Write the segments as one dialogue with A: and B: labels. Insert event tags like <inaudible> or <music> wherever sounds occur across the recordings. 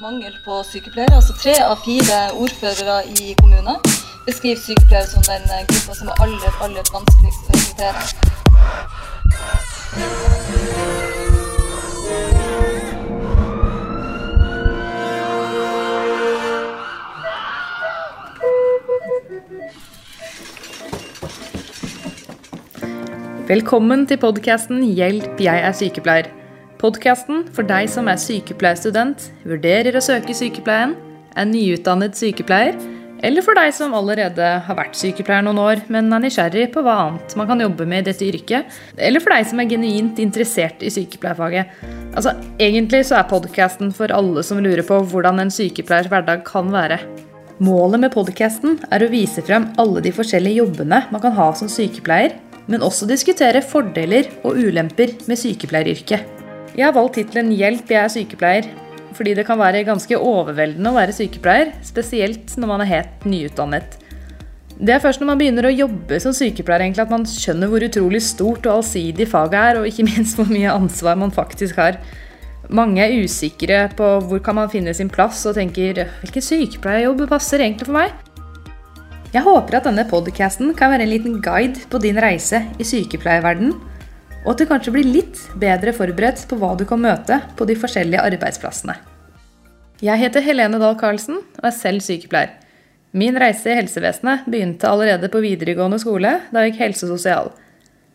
A: Mangel på sykepleiere. altså Tre av fire ordførere i kommunen beskriver sykepleiere som den gruppa som er aller, aller vanskeligst å rekruttere.
B: Velkommen til podkasten 'Hjelp, jeg er sykepleier'. Podkasten for deg som er sykepleierstudent, vurderer å søke sykepleien, er nyutdannet sykepleier, eller for deg som allerede har vært sykepleier noen år, men er nysgjerrig på hva annet man kan jobbe med i dette yrket, eller for deg som er genuint interessert i sykepleierfaget. Altså, Egentlig så er podkasten for alle som lurer på hvordan en sykepleiers hverdag kan være. Målet med podkasten er å vise frem alle de forskjellige jobbene man kan ha som sykepleier, men også diskutere fordeler og ulemper med sykepleieryrket. Jeg har valgt tittelen 'Hjelp, jeg er sykepleier' fordi det kan være ganske overveldende å være sykepleier, spesielt når man er helt nyutdannet. Det er først når man begynner å jobbe som sykepleier egentlig at man skjønner hvor utrolig stort og allsidig faget er, og ikke <laughs> minst hvor mye ansvar man faktisk har. Mange er usikre på hvor kan man finne sin plass, og tenker 'hvilken sykepleierjobb passer egentlig for meg'? Jeg håper at denne podcasten kan være en liten guide på din reise i sykepleierverden, og at du kanskje blir litt bedre forberedt på hva du kan møte på de forskjellige arbeidsplassene. Jeg heter Helene Dahl Karlsen og er selv sykepleier. Min reise i helsevesenet begynte allerede på videregående skole, da jeg gikk helse og sosial.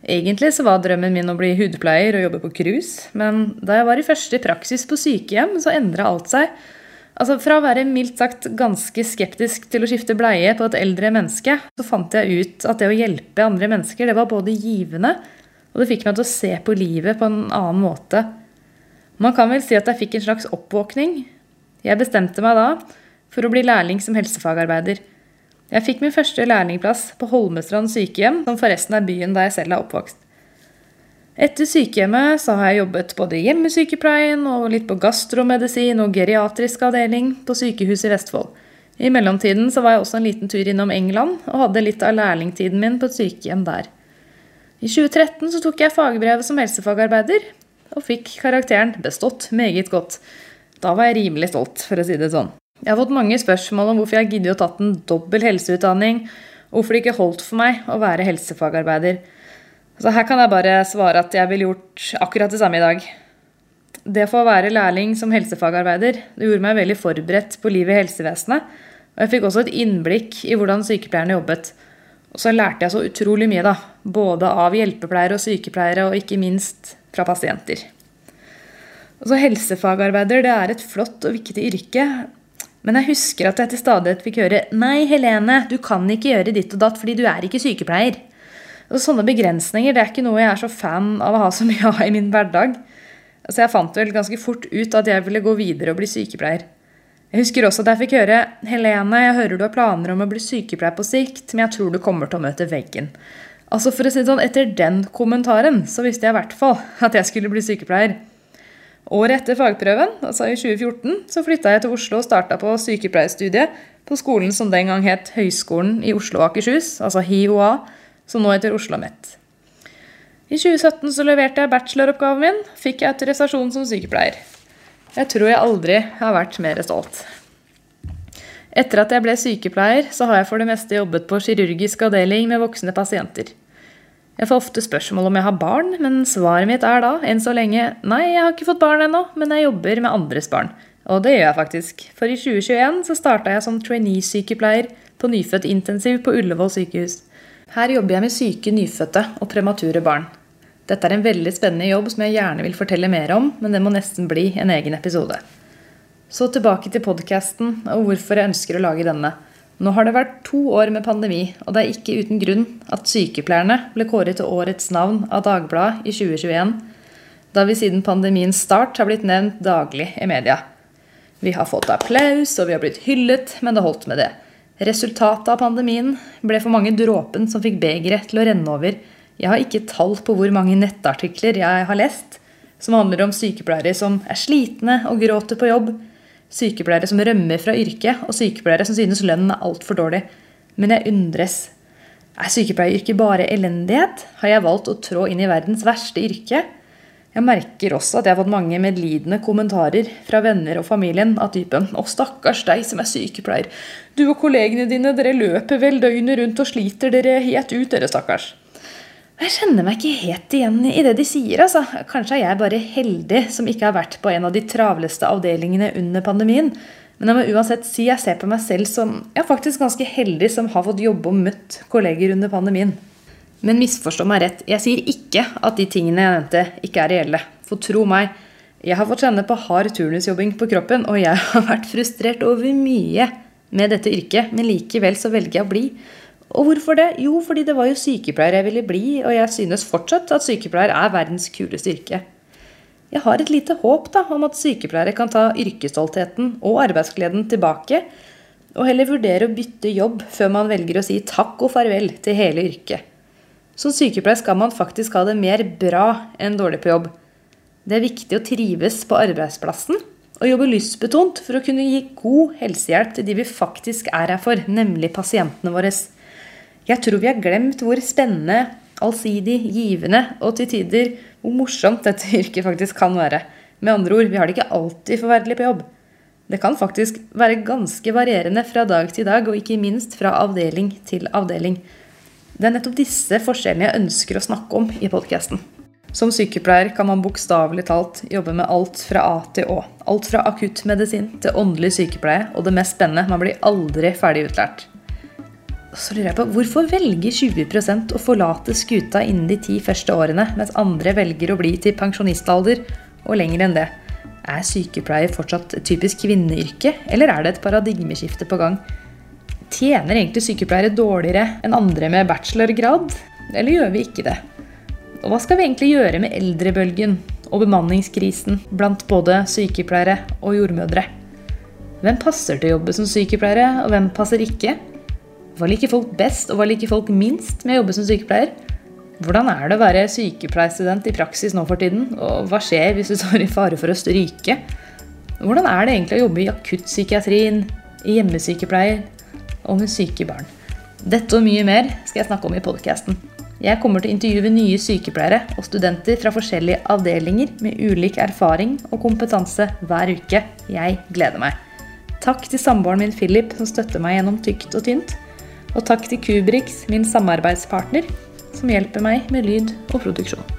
B: Egentlig så var drømmen min å bli hudpleier og jobbe på cruise, men da jeg var i første praksis på sykehjem, så endra alt seg. Altså Fra å være mildt sagt ganske skeptisk til å skifte bleie på et eldre menneske, så fant jeg ut at det å hjelpe andre mennesker, det var både givende, og det fikk meg til å se på livet på en annen måte. Man kan vel si at jeg fikk en slags oppvåkning. Jeg bestemte meg da for å bli lærling som helsefagarbeider. Jeg fikk min første lærlingplass på Holmestrand sykehjem, som forresten er byen der jeg selv er oppvokst. Etter sykehjemmet så har jeg jobbet både i hjemmesykepleien og litt på gastromedisin og geriatrisk avdeling på sykehuset i Vestfold. I mellomtiden så var jeg også en liten tur innom England og hadde litt av lærlingtiden min på et sykehjem der. I 2013 så tok jeg fagbrevet som helsefagarbeider og fikk karakteren 'bestått meget godt'. Da var jeg rimelig stolt, for å si det sånn. Jeg har fått mange spørsmål om hvorfor jeg gidder å tatt en dobbel helseutdanning, og hvorfor det ikke holdt for meg å være helsefagarbeider. Så her kan jeg bare svare at jeg ville gjort akkurat det samme i dag. Det for å være lærling som helsefagarbeider det gjorde meg veldig forberedt på livet i helsevesenet. Og jeg fikk også et innblikk i hvordan sykepleierne jobbet. Og så lærte jeg så utrolig mye, da. Både av hjelpepleiere og sykepleiere, og ikke minst fra pasienter. Også Helsefagarbeider det er et flott og viktig yrke. Men jeg husker at jeg til stadighet fikk høre Nei, Helene, du kan ikke gjøre ditt og datt fordi du er ikke sykepleier. Og sånne begrensninger det er ikke noe jeg er så fan av å ha så mye av i min hverdag. Så jeg fant vel ganske fort ut at jeg ville gå videre og bli sykepleier. Jeg husker også at jeg fikk høre Helene, jeg hører du har planer om å bli sykepleier på sikt, men jeg tror du kommer til å møte veggen. Altså for å si det sånn, Etter den kommentaren så visste jeg i hvert fall at jeg skulle bli sykepleier. Året etter fagprøven, altså i 2014, så flytta jeg til Oslo og starta på sykepleierstudiet på skolen som den gang het Høgskolen i Oslo og Akershus, altså HiOA, som nå heter Oslo OsloMet. I 2017 så leverte jeg bacheloroppgaven min, fikk jeg autorisasjon som sykepleier. Jeg tror jeg aldri har vært mer stolt. Etter at jeg ble sykepleier, så har jeg for det meste jobbet på kirurgisk avdeling med voksne pasienter. Jeg får ofte spørsmål om jeg har barn, men svaret mitt er da, enn så lenge, nei, jeg har ikke fått barn ennå, men jeg jobber med andres barn. Og det gjør jeg faktisk, for i 2021 så starta jeg som trainee-sykepleier på nyfødt intensiv på Ullevål sykehus. Her jobber jeg med syke nyfødte og premature barn. Dette er en veldig spennende jobb som jeg gjerne vil fortelle mer om, men det må nesten bli en egen episode. Så tilbake til podkasten og hvorfor jeg ønsker å lage denne. Nå har det vært to år med pandemi, og det er ikke uten grunn at sykepleierne ble kåret til årets navn av Dagbladet i 2021, da vi siden pandemiens start har blitt nevnt daglig i media. Vi har fått applaus, og vi har blitt hyllet, men det holdt med det. Resultatet av pandemien ble for mange dråpen som fikk begeret til å renne over. Jeg har ikke tall på hvor mange nettartikler jeg har lest som handler om sykepleiere som er slitne og gråter på jobb, Sykepleiere som rømmer fra yrket, og sykepleiere som synes lønnen er altfor dårlig. Men jeg undres. Er sykepleieryrket bare elendighet? Har jeg valgt å trå inn i verdens verste yrke? Jeg merker også at jeg har fått mange medlidende kommentarer fra venner og familien av typen 'Å, stakkars deg som er sykepleier. Du og kollegene dine, dere løper vel døgnet rundt og sliter dere helt ut, dere stakkars'. Jeg kjenner meg ikke helt igjen i det de sier. altså. Kanskje er jeg bare heldig som ikke har vært på en av de travleste avdelingene under pandemien. Men jeg må uansett si jeg ser på meg selv som ja, faktisk ganske heldig som har fått jobbe og møtt kolleger under pandemien. Men misforstå meg rett, jeg sier ikke at de tingene jeg nevnte, ikke er reelle. For tro meg, jeg har fått kjenne på hard turnusjobbing på kroppen, og jeg <laughs> har vært frustrert over mye med dette yrket, men likevel så velger jeg å bli. Og hvorfor det? Jo, fordi det var jo sykepleier jeg ville bli, og jeg synes fortsatt at sykepleier er verdens kuleste yrke. Jeg har et lite håp da, om at sykepleiere kan ta yrkesstoltheten og arbeidsgleden tilbake, og heller vurdere å bytte jobb før man velger å si takk og farvel til hele yrket. Som sykepleier skal man faktisk ha det mer bra enn dårlig på jobb. Det er viktig å trives på arbeidsplassen og jobbe lystbetont for å kunne gi god helsehjelp til de vi faktisk er her for, nemlig pasientene våre. Jeg tror vi har glemt hvor spennende, allsidig, givende og til tider hvor morsomt dette <laughs> yrket faktisk kan være. Med andre ord, vi har det ikke alltid forferdelig på jobb. Det kan faktisk være ganske varierende fra dag til dag, og ikke minst fra avdeling til avdeling. Det er nettopp disse forskjellene jeg ønsker å snakke om i podkasten. Som sykepleier kan man bokstavelig talt jobbe med alt fra A til Å. Alt fra akuttmedisin til åndelig sykepleie, og det mest spennende, man blir aldri ferdig utlært. Så lurer jeg på, Hvorfor velger 20% å forlate skuta innen de ti første årene, mens andre velger å bli til pensjonistalder og lenger enn det? Er sykepleier fortsatt et typisk kvinneyrke, eller er det et paradigmeskifte på gang? Tjener egentlig sykepleiere dårligere enn andre med bachelorgrad? Eller gjør vi ikke det? Og hva skal vi egentlig gjøre med eldrebølgen og bemanningskrisen blant både sykepleiere og jordmødre? Hvem passer til å jobbe som sykepleiere, og hvem passer ikke? Hva liker folk best, og hva liker folk minst med å jobbe som sykepleier? Hvordan er det å være sykepleierstudent i praksis nå for tiden, og hva skjer hvis du står i fare for å stryke? Hvordan er det egentlig å jobbe i akuttpsykiatrien, i hjemmesykepleier, og med syke barn. Dette og mye mer skal jeg snakke om i podkasten. Jeg kommer til å intervjue nye sykepleiere og studenter fra forskjellige avdelinger med ulik erfaring og kompetanse hver uke. Jeg gleder meg. Takk til samboeren min Philip, som støtter meg gjennom tykt og tynt. Og takk til Kubrix, min samarbeidspartner, som hjelper meg med lyd og produksjon.